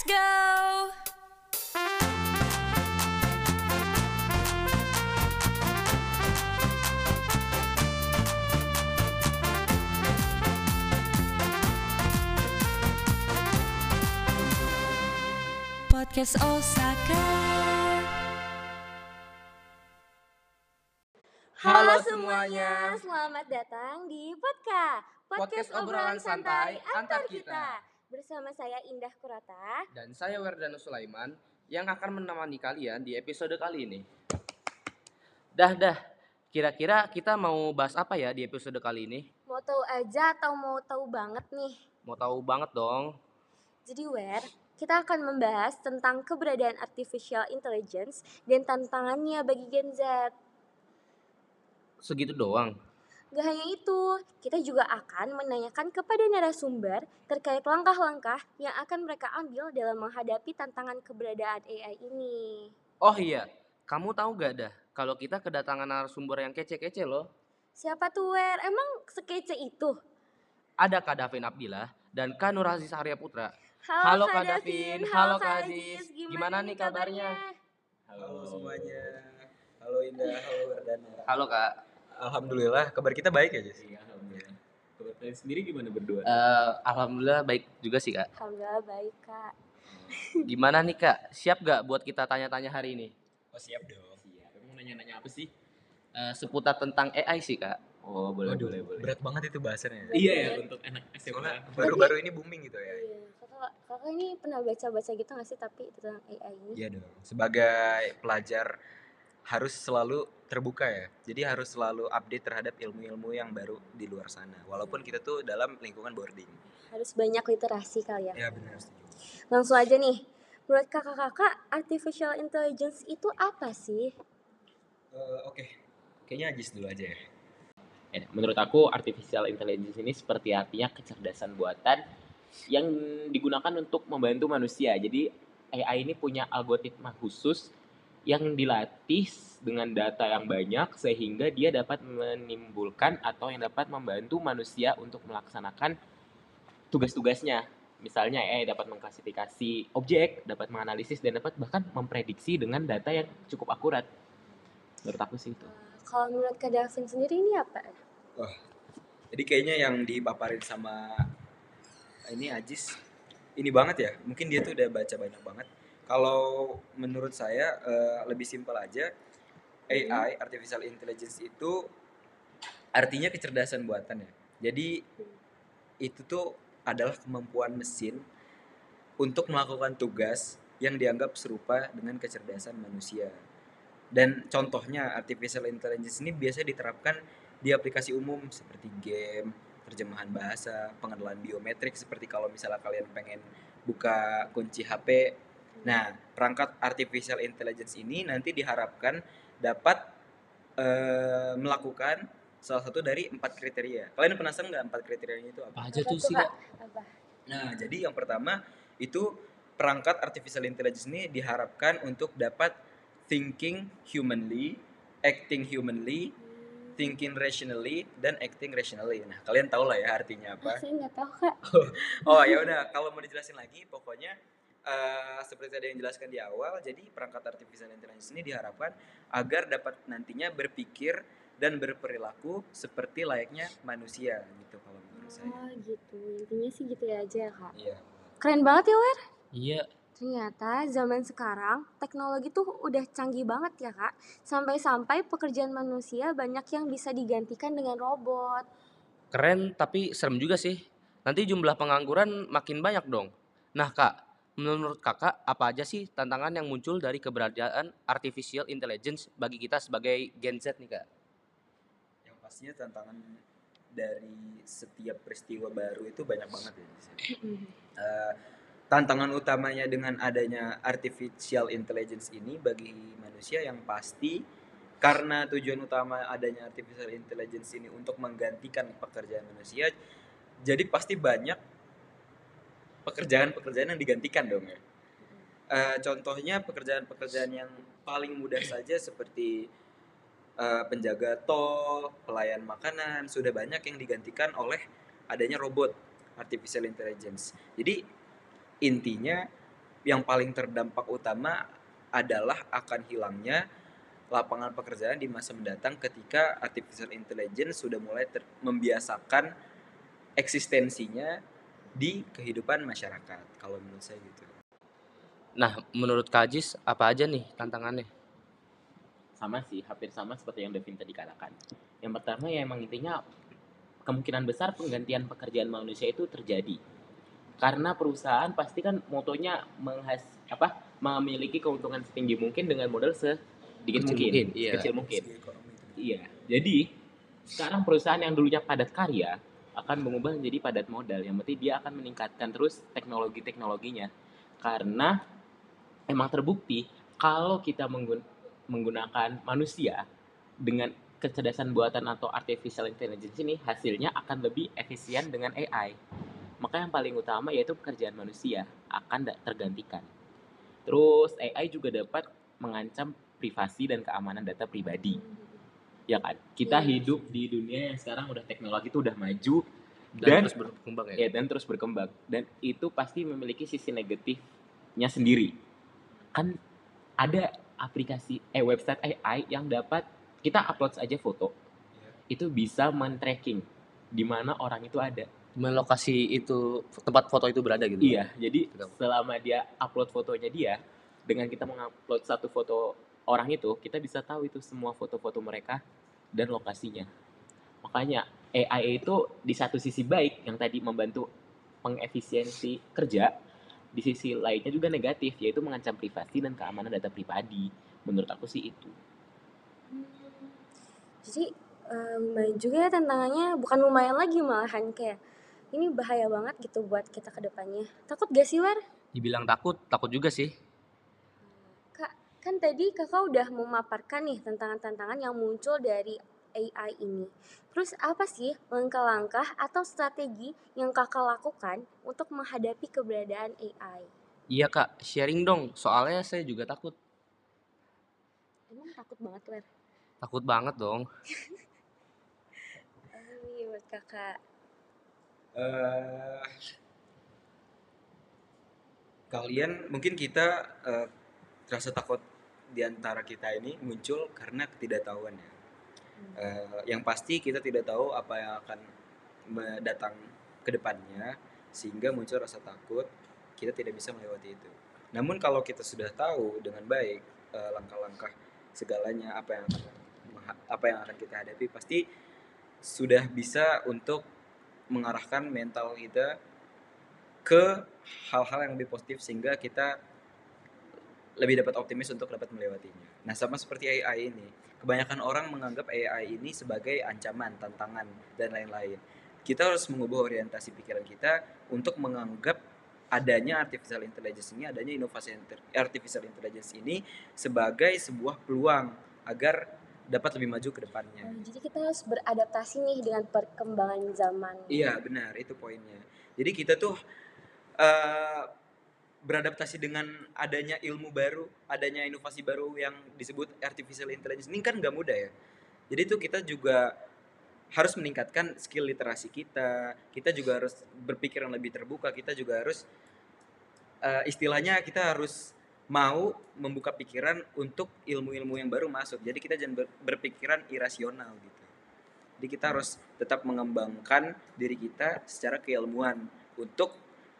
Let's go! Podcast Osaka. Halo semuanya. selamat datang di Podcast Podcast obrolan santai antar kita. Bersama saya Indah Kurata. Dan saya Werdano Sulaiman yang akan menemani kalian di episode kali ini. Dah dah, kira-kira kita mau bahas apa ya di episode kali ini? Mau tahu aja atau mau tahu banget nih? Mau tahu banget dong. Jadi Wer, kita akan membahas tentang keberadaan artificial intelligence dan tantangannya bagi Gen Z. Segitu doang. Gak hanya itu, kita juga akan menanyakan kepada narasumber terkait langkah-langkah yang akan mereka ambil dalam menghadapi tantangan keberadaan AI ini. Oh iya, kamu tahu gak dah kalau kita kedatangan narasumber yang kece-kece loh. Siapa tuh Wer? Emang sekece itu? Ada Kak Davin Abdillah dan Kak Nur Aziz Arya Putra. Halo, Kak Kak Davin, halo halo Kak Aziz. Aziz. Gimana nih kabarnya? Halo semuanya. Halo Indah, halo Wardana. Halo Kak. Alhamdulillah, kabar kita baik ya, Jess? Iya, alhamdulillah. Kabar kalian sendiri gimana berdua? Eh, Alhamdulillah baik juga sih Kak. Alhamdulillah baik Kak. Gimana nih Kak? Siap gak buat kita tanya-tanya hari ini? Oh siap dong. Iya, kamu mau nanya-nanya apa sih? Eh, seputar tentang AI sih Kak. Oh, boleh, Waduh, boleh, boleh. berat banget itu bahasannya. Iya ya, untuk anak SMA. baru-baru ini booming gitu ya. Iya, kakak ini pernah baca-baca gitu gak sih tapi tentang AI ini? Iya dong. Sebagai pelajar harus selalu terbuka ya. Jadi harus selalu update terhadap ilmu-ilmu yang baru di luar sana. Walaupun kita tuh dalam lingkungan boarding. Harus banyak literasi kali ya. Ya benar. Langsung aja nih, menurut kakak-kakak artificial intelligence itu apa sih? Eh, Oke, kayaknya Ajis dulu aja ya. Ya, menurut aku artificial intelligence ini seperti artinya kecerdasan buatan yang digunakan untuk membantu manusia. Jadi AI ini punya algoritma khusus yang dilatih dengan data yang banyak sehingga dia dapat menimbulkan atau yang dapat membantu manusia untuk melaksanakan tugas-tugasnya. Misalnya AI dapat mengklasifikasi objek, dapat menganalisis dan dapat bahkan memprediksi dengan data yang cukup akurat. Menurut aku sih itu. Kalau menurut Kak Davin sendiri ini apa? Jadi kayaknya yang dipaparin sama ini Ajis ini banget ya. Mungkin dia tuh udah baca banyak banget. Kalau menurut saya eh, lebih simpel aja AI artificial intelligence itu artinya kecerdasan buatan ya. Jadi itu tuh adalah kemampuan mesin untuk melakukan tugas yang dianggap serupa dengan kecerdasan manusia. Dan contohnya artificial intelligence ini biasa diterapkan di aplikasi umum seperti game, terjemahan bahasa, pengenalan biometrik seperti kalau misalnya kalian pengen buka kunci HP. Nah, perangkat artificial intelligence ini nanti diharapkan dapat eh, melakukan salah satu dari empat kriteria. Kalian penasaran nggak empat kriterianya itu apa? Apa aja tuh sih, Kak? Nah, jadi yang pertama itu perangkat artificial intelligence ini diharapkan untuk dapat thinking humanly, acting humanly, thinking rationally, dan acting rationally. Nah, kalian tahu lah ya artinya apa. Saya nggak tahu Kak. Oh ya udah, kalau mau dijelasin lagi, pokoknya eh, seperti tadi yang dijelaskan di awal, jadi perangkat artificial intelligence ini diharapkan agar dapat nantinya berpikir dan berperilaku seperti layaknya manusia gitu kalau menurut saya. Oh gitu, intinya sih gitu ya aja ya Kak. Iya. Keren banget ya Wer. Iya, Ternyata zaman sekarang teknologi tuh udah canggih banget ya kak. Sampai-sampai pekerjaan manusia banyak yang bisa digantikan dengan robot. keren tapi serem juga sih. Nanti jumlah pengangguran makin banyak dong. Nah kak, menurut kakak apa aja sih tantangan yang muncul dari keberadaan artificial intelligence bagi kita sebagai Gen Z nih kak? yang pastinya tantangan dari setiap peristiwa baru itu banyak banget ya. di sini. Eh, tantangan utamanya dengan adanya artificial intelligence ini bagi manusia yang pasti karena tujuan utama adanya artificial intelligence ini untuk menggantikan pekerjaan manusia jadi pasti banyak pekerjaan-pekerjaan yang digantikan dong ya Eh, contohnya pekerjaan-pekerjaan yang paling mudah saja seperti eh, penjaga tol, pelayan makanan sudah banyak yang digantikan oleh adanya robot artificial intelligence. Jadi intinya yang paling terdampak utama adalah akan hilangnya lapangan pekerjaan di masa mendatang ketika artificial intelligence sudah mulai membiasakan eksistensinya di kehidupan masyarakat kalau menurut saya gitu. Nah, menurut Kak Ajis apa aja nih tantangannya? sama sih hampir sama seperti yang Devin tadi katakan. Yang pertama ya emang intinya kemungkinan besar penggantian pekerjaan manusia itu terjadi. Karena perusahaan pasti kan motonya menghas apa memiliki keuntungan setinggi mungkin dengan modal sedikit Kecil mungkin, mungkin, iya. kecil mungkin. Iya jadi sekarang perusahaan yang dulunya padat karya akan mengubah menjadi padat modal yang penting dia akan meningkatkan terus teknologi teknologinya karena emang terbukti kalau kita menggun- menggunakan manusia dengan kecerdasan buatan atau artificial intelligence ini hasilnya akan lebih efisien dengan AI. Maka yang paling utama yaitu pekerjaan manusia akan da- tergantikan. Terus AI juga dapat mengancam privasi dan keamanan data pribadi. Ya kan? Kita Iya. hidup di dunia yang sekarang udah teknologi itu udah maju Dan, dan terus berkembang ya. ya dan terus berkembang dan itu pasti memiliki sisi negatifnya sendiri kan ada aplikasi eh website AI yang dapat kita upload aja foto Iya. itu bisa men-tracking di mana orang itu ada Di mana lokasi itu tempat foto itu berada gitu. iya jadi Betul. selama dia upload fotonya dia dengan kita mengupload satu foto orang itu kita bisa tahu itu semua foto-foto mereka dan lokasinya makanya AI itu di satu sisi baik yang tadi membantu pengefisiensi kerja di sisi lainnya juga negatif yaitu mengancam privasi dan keamanan data pribadi menurut aku sih itu Hmm. Jadi eh, lumayan juga ya tantangannya, bukan lumayan lagi malahan kayak ini bahaya banget gitu buat kita ke depannya. Takut gak sih War? Dibilang takut, takut juga sih. Kan tadi kakak udah memaparkan nih tantangan-tantangan yang muncul dari AI ini. Terus apa sih langkah-langkah atau strategi yang kakak lakukan untuk menghadapi keberadaan AI? Iya kak, sharing dong. Soalnya saya juga takut. Emang takut banget War? Takut banget dong. Iya buat kakak. eh kalian mungkin kita eh, rasa takut di antara kita ini muncul karena ketidaktahuan ya. Eh, yang pasti kita tidak tahu apa yang akan mendatang ke depannya sehingga muncul rasa takut kita tidak bisa melewati itu. Namun kalau kita sudah tahu dengan baik eh, langkah-langkah segalanya apa yang akan apa yang akan kita hadapi pasti sudah bisa untuk mengarahkan mental kita ke hal-hal yang lebih positif sehingga kita lebih dapat optimis untuk dapat melewatinya. Nah, sama seperti AI ini, kebanyakan orang menganggap AI ini sebagai ancaman, tantangan, dan lain-lain. Kita harus mengubah orientasi pikiran kita untuk menganggap adanya artificial intelligence ini, adanya inovasi artificial intelligence ini sebagai sebuah peluang agar dapat lebih maju ke depannya. Oh, jadi kita harus beradaptasi nih dengan perkembangan zaman. Iya benar itu poinnya. Jadi kita tuh eh, beradaptasi dengan adanya ilmu baru, adanya inovasi baru yang disebut artificial intelligence ini kan nggak mudah ya. Jadi tuh kita juga harus meningkatkan skill literasi kita. Kita juga harus berpikir yang lebih terbuka. Kita juga harus eh, istilahnya kita harus mau membuka pikiran untuk ilmu-ilmu yang baru masuk. Jadi kita jangan ber- berpikiran irasional gitu. Jadi kita harus tetap mengembangkan diri kita secara keilmuan untuk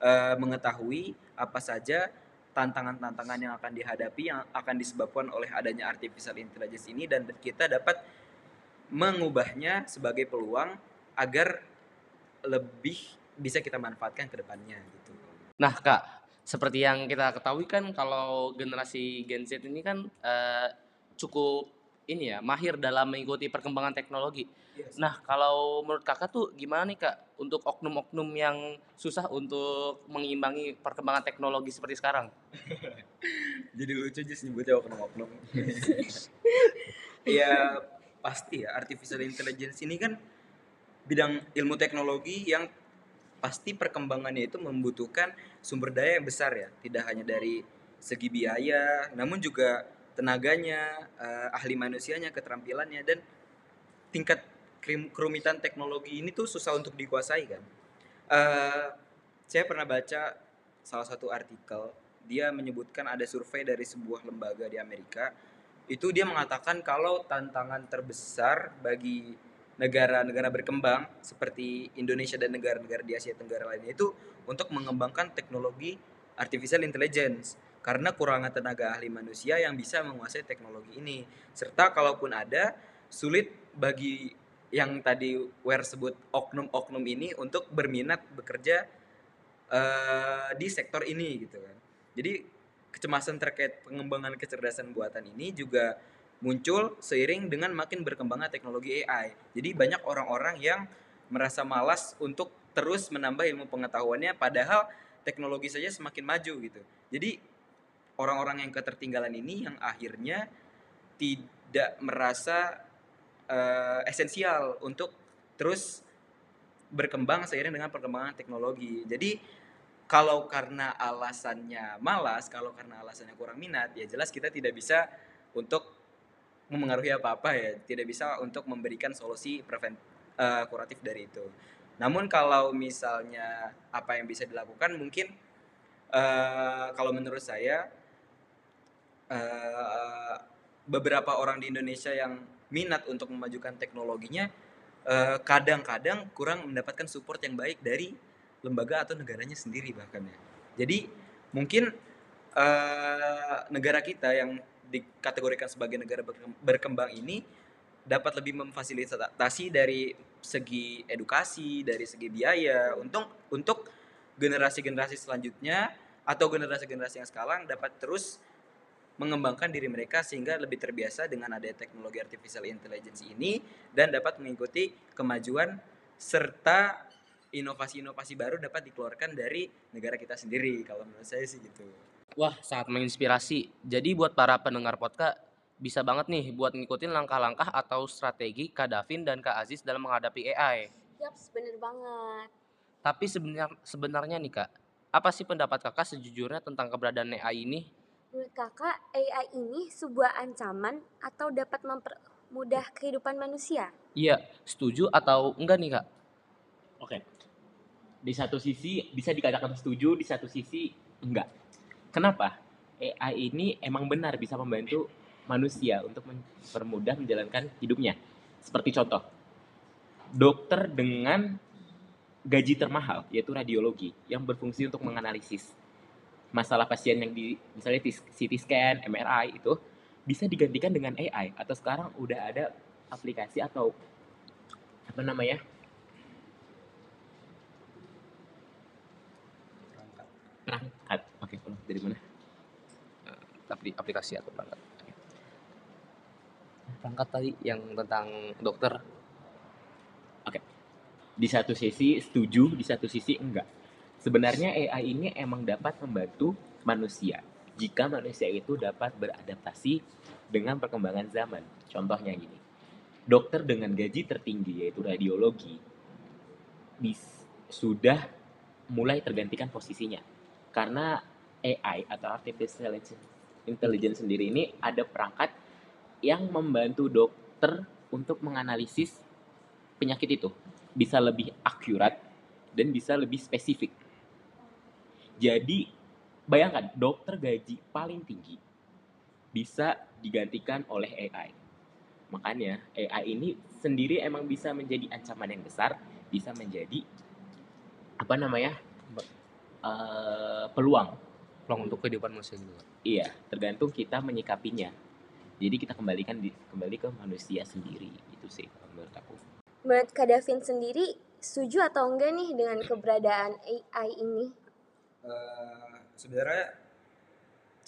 eh, mengetahui apa saja tantangan-tantangan yang akan dihadapi yang akan disebabkan oleh adanya artificial intelligence ini dan kita dapat mengubahnya sebagai peluang agar lebih bisa kita manfaatkan ke depannya gitu. Nah kak, seperti yang kita ketahui kan kalau generasi Gen Z ini kan eh, cukup ini ya mahir dalam mengikuti perkembangan teknologi. Nah kalau menurut kakak tuh gimana nih kak untuk oknum-oknum yang susah untuk mengimbangi perkembangan teknologi seperti sekarang? Jadi lucu aja nyebutnya oknum-oknum. ya pasti ya artificial intelligence ini kan bidang ilmu teknologi yang pasti perkembangannya itu membutuhkan sumber daya yang besar ya tidak hanya dari segi biaya namun juga tenaganya eh, ahli manusianya keterampilannya dan tingkat kerumitan teknologi ini tuh susah untuk dikuasai kan? Eh, saya pernah baca salah satu artikel dia menyebutkan ada survei dari sebuah lembaga di Amerika itu dia mengatakan kalau tantangan terbesar bagi negara-negara berkembang seperti Indonesia dan negara-negara di Asia Tenggara lainnya itu untuk mengembangkan teknologi artificial intelligence karena kurangnya tenaga ahli manusia yang bisa menguasai teknologi ini. Serta kalaupun ada sulit bagi yang tadi Ware sebut oknum-oknum ini untuk berminat bekerja eh, di sektor ini gitu kan jadi kecemasan terkait pengembangan kecerdasan buatan ini juga muncul seiring dengan makin berkembangnya teknologi AI. Jadi banyak orang-orang yang merasa malas untuk terus menambah ilmu pengetahuannya padahal teknologi saja semakin maju gitu. Jadi orang-orang yang ketertinggalan ini yang akhirnya tidak merasa eh, esensial untuk terus berkembang seiring dengan perkembangan teknologi. Jadi kalau karena alasannya malas, kalau karena alasannya kurang minat, ya jelas kita tidak bisa untuk memengaruhi apa-apa ya, tidak bisa untuk memberikan solusi prevent eh, kuratif dari itu. Namun kalau misalnya apa yang bisa dilakukan mungkin eh, kalau menurut saya eh, beberapa orang di Indonesia yang minat untuk memajukan teknologinya eh, kadang-kadang kurang mendapatkan support yang baik dari lembaga atau negaranya sendiri bahkan ya. Jadi mungkin eh, negara kita yang dikategorikan sebagai negara berkem- berkembang ini dapat lebih memfasilitasi dari segi edukasi, dari segi biaya untuk untuk generasi-generasi selanjutnya atau generasi-generasi yang sekarang dapat terus mengembangkan diri mereka sehingga lebih terbiasa dengan adanya teknologi artificial intelligence ini dan dapat mengikuti kemajuan serta inovasi-inovasi baru dapat dikeluarkan dari negara kita sendiri kalau menurut saya sih gitu. Wah, sangat menginspirasi. Jadi buat para pendengar podcast bisa banget nih buat ngikutin langkah-langkah atau strategi Kak Davin dan Kak Aziz dalam menghadapi AI. Yaps, bener banget. Tapi sebenar, sebenarnya nih Kak, apa sih pendapat Kakak sejujurnya tentang keberadaan AI ini? Menurut kakak, AI ini sebuah ancaman atau dapat mempermudah kehidupan manusia? Iya, setuju atau enggak nih Kak? Oke. Di satu sisi bisa dikatakan setuju, di satu sisi enggak. Kenapa? AI ini emang benar bisa membantu manusia untuk mempermudah menjalankan hidupnya. Seperti contoh, dokter dengan gaji termahal yaitu radiologi yang berfungsi untuk menganalisis masalah pasien yang di misalnya CT scan, MRI itu bisa digantikan dengan AI atau sekarang udah ada aplikasi atau apa namanya? Perangkat. Oke kalau dari mana? Tapi aplikasi atau perangkat? Perangkat tadi yang tentang dokter. di satu sisi setuju di satu sisi enggak sebenarnya AI ini emang dapat membantu manusia. Jika manusia itu dapat beradaptasi dengan perkembangan zaman. Contohnya gini. Dokter dengan gaji tertinggi yaitu radiologi sudah mulai tergantikan posisinya. Karena AI atau artificial intelligence sendiri ini ada perangkat yang membantu dokter untuk menganalisis penyakit itu. Bisa lebih akurat dan bisa lebih spesifik. Jadi bayangkan dokter gaji paling tinggi bisa digantikan oleh AI. Makanya AI ini sendiri emang bisa menjadi ancaman yang besar, bisa menjadi apa namanya eh, peluang. Peluang untuk kehidupan manusia juga. Iya, tergantung kita menyikapinya. Jadi kita kembalikan di, kembali ke manusia sendiri itu sih menurut aku. Menurut Kak Davin sendiri, setuju atau enggak nih dengan keberadaan AI ini? Eh, sebenarnya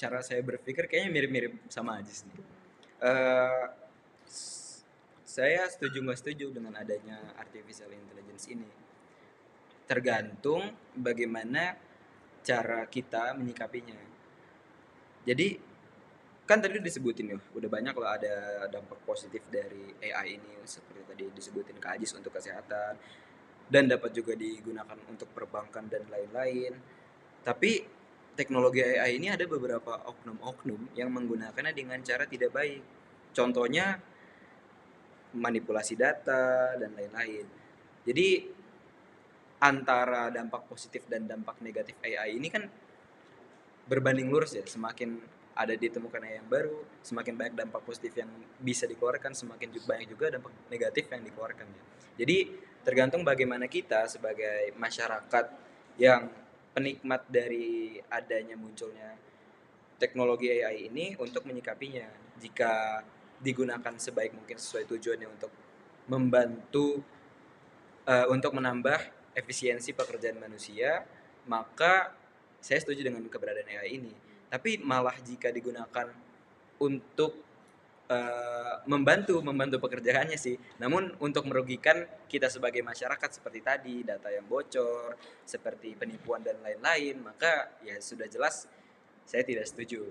cara saya berpikir kayaknya mirip-mirip sama Ajis nih. S- saya setuju nggak setuju dengan adanya artificial intelligence ini. Tergantung bagaimana cara kita menyikapinya. Jadi kan tadi disebutin ya, udah banyak loh ada dampak positif dari AI ini seperti tadi disebutin Kak Ajis untuk kesehatan dan dapat juga digunakan untuk perbankan dan lain-lain. Tapi teknologi AI ini ada beberapa oknum-oknum yang menggunakannya dengan cara tidak baik. Contohnya manipulasi data dan lain-lain. Jadi antara dampak positif dan dampak negatif AI ini kan berbanding lurus ya semakin ada ditemukan AI yang baru semakin banyak dampak positif yang bisa dikeluarkan semakin banyak juga dampak negatif yang dikeluarkan ya. jadi tergantung bagaimana kita sebagai masyarakat yang penikmat dari adanya munculnya teknologi AI ini untuk menyikapinya. Jika digunakan sebaik mungkin sesuai tujuannya untuk membantu eh, untuk menambah efisiensi pekerjaan manusia maka saya setuju dengan keberadaan AI ini. Tapi malah jika digunakan untuk eh, membantu membantu pekerjaannya sih namun untuk merugikan kita sebagai masyarakat seperti tadi data yang bocor seperti penipuan dan lain-lain maka ya sudah jelas saya tidak setuju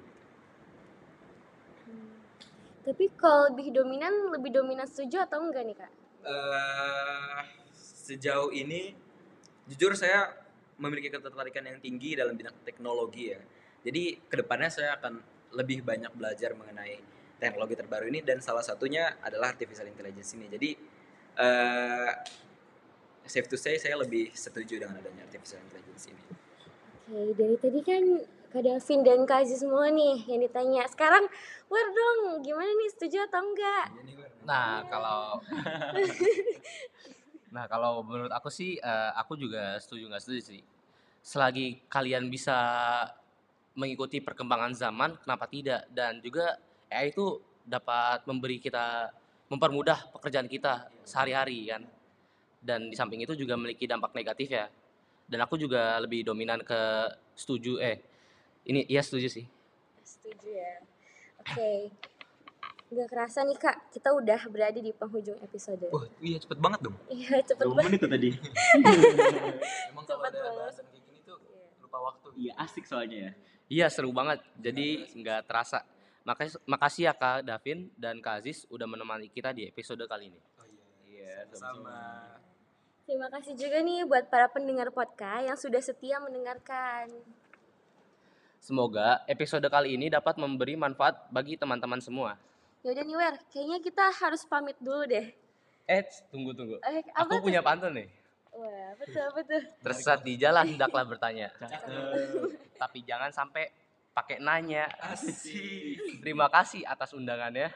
Hmm. Tapi kalau lebih dominan, lebih dominan setuju atau enggak nih kak? eh sejauh ini jujur saya memiliki ketertarikan yang tinggi dalam bidang teknologi ya. Jadi ke depannya saya akan lebih banyak belajar mengenai teknologi terbaru ini dan salah satunya adalah artificial intelligence ini. Jadi eh safe to say saya lebih setuju dengan adanya artificial intelligence ini. Oke, dari tadi kan Kak Davin dan Kak Aziz semua nih yang ditanya. Sekarang, War dong, gimana nih setuju atau enggak? Nah, kalau Nah, kalau menurut aku sih eh, aku juga setuju nggak setuju sih. Selagi kalian bisa mengikuti perkembangan zaman, kenapa tidak? Dan juga AI itu dapat memberi kita mempermudah pekerjaan kita sehari-hari kan. Dan di samping itu juga memiliki dampak negatif ya. Dan aku juga lebih dominan ke setuju eh ini iya setuju sih. Setuju ya. Oke. Nggak kerasa nih kak, kita udah berada di penghujung episode. Wah, iya cepet banget dong. Iya, cepet Dua banget. menit tuh tadi. Emang kalau ada bahasan kayak gini tuh Iya. lupa waktu. Iya asik soalnya ya. Iya seru banget. Jadi nggak terasa. Makasih, makasih ya Kak Davin dan Kak Aziz udah menemani kita di episode kali ini. Oh iya. Iya, Sama. Terima kasih juga nih buat para pendengar podcast yang sudah setia mendengarkan. Semoga episode kali ini dapat memberi manfaat bagi teman-teman semua. Yaudah nih Wer, kayaknya kita harus pamit dulu deh. Eh, tunggu tunggu. Eh, apa Aku tuh? punya pantun nih. Wah, betul betul. Tersesat di jalan hendaklah bertanya. Tapi jangan sampai pakai nanya. Asik. Terima kasih atas undangannya.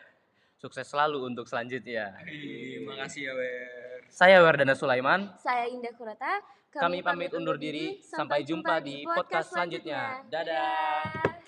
Sukses selalu untuk selanjutnya. Terima kasih ya, Wer. Saya Werdana Sulaiman. Saya Indah Kurata. Kami pamit undur diri. Sampai jumpa di podcast selanjutnya. Dadah.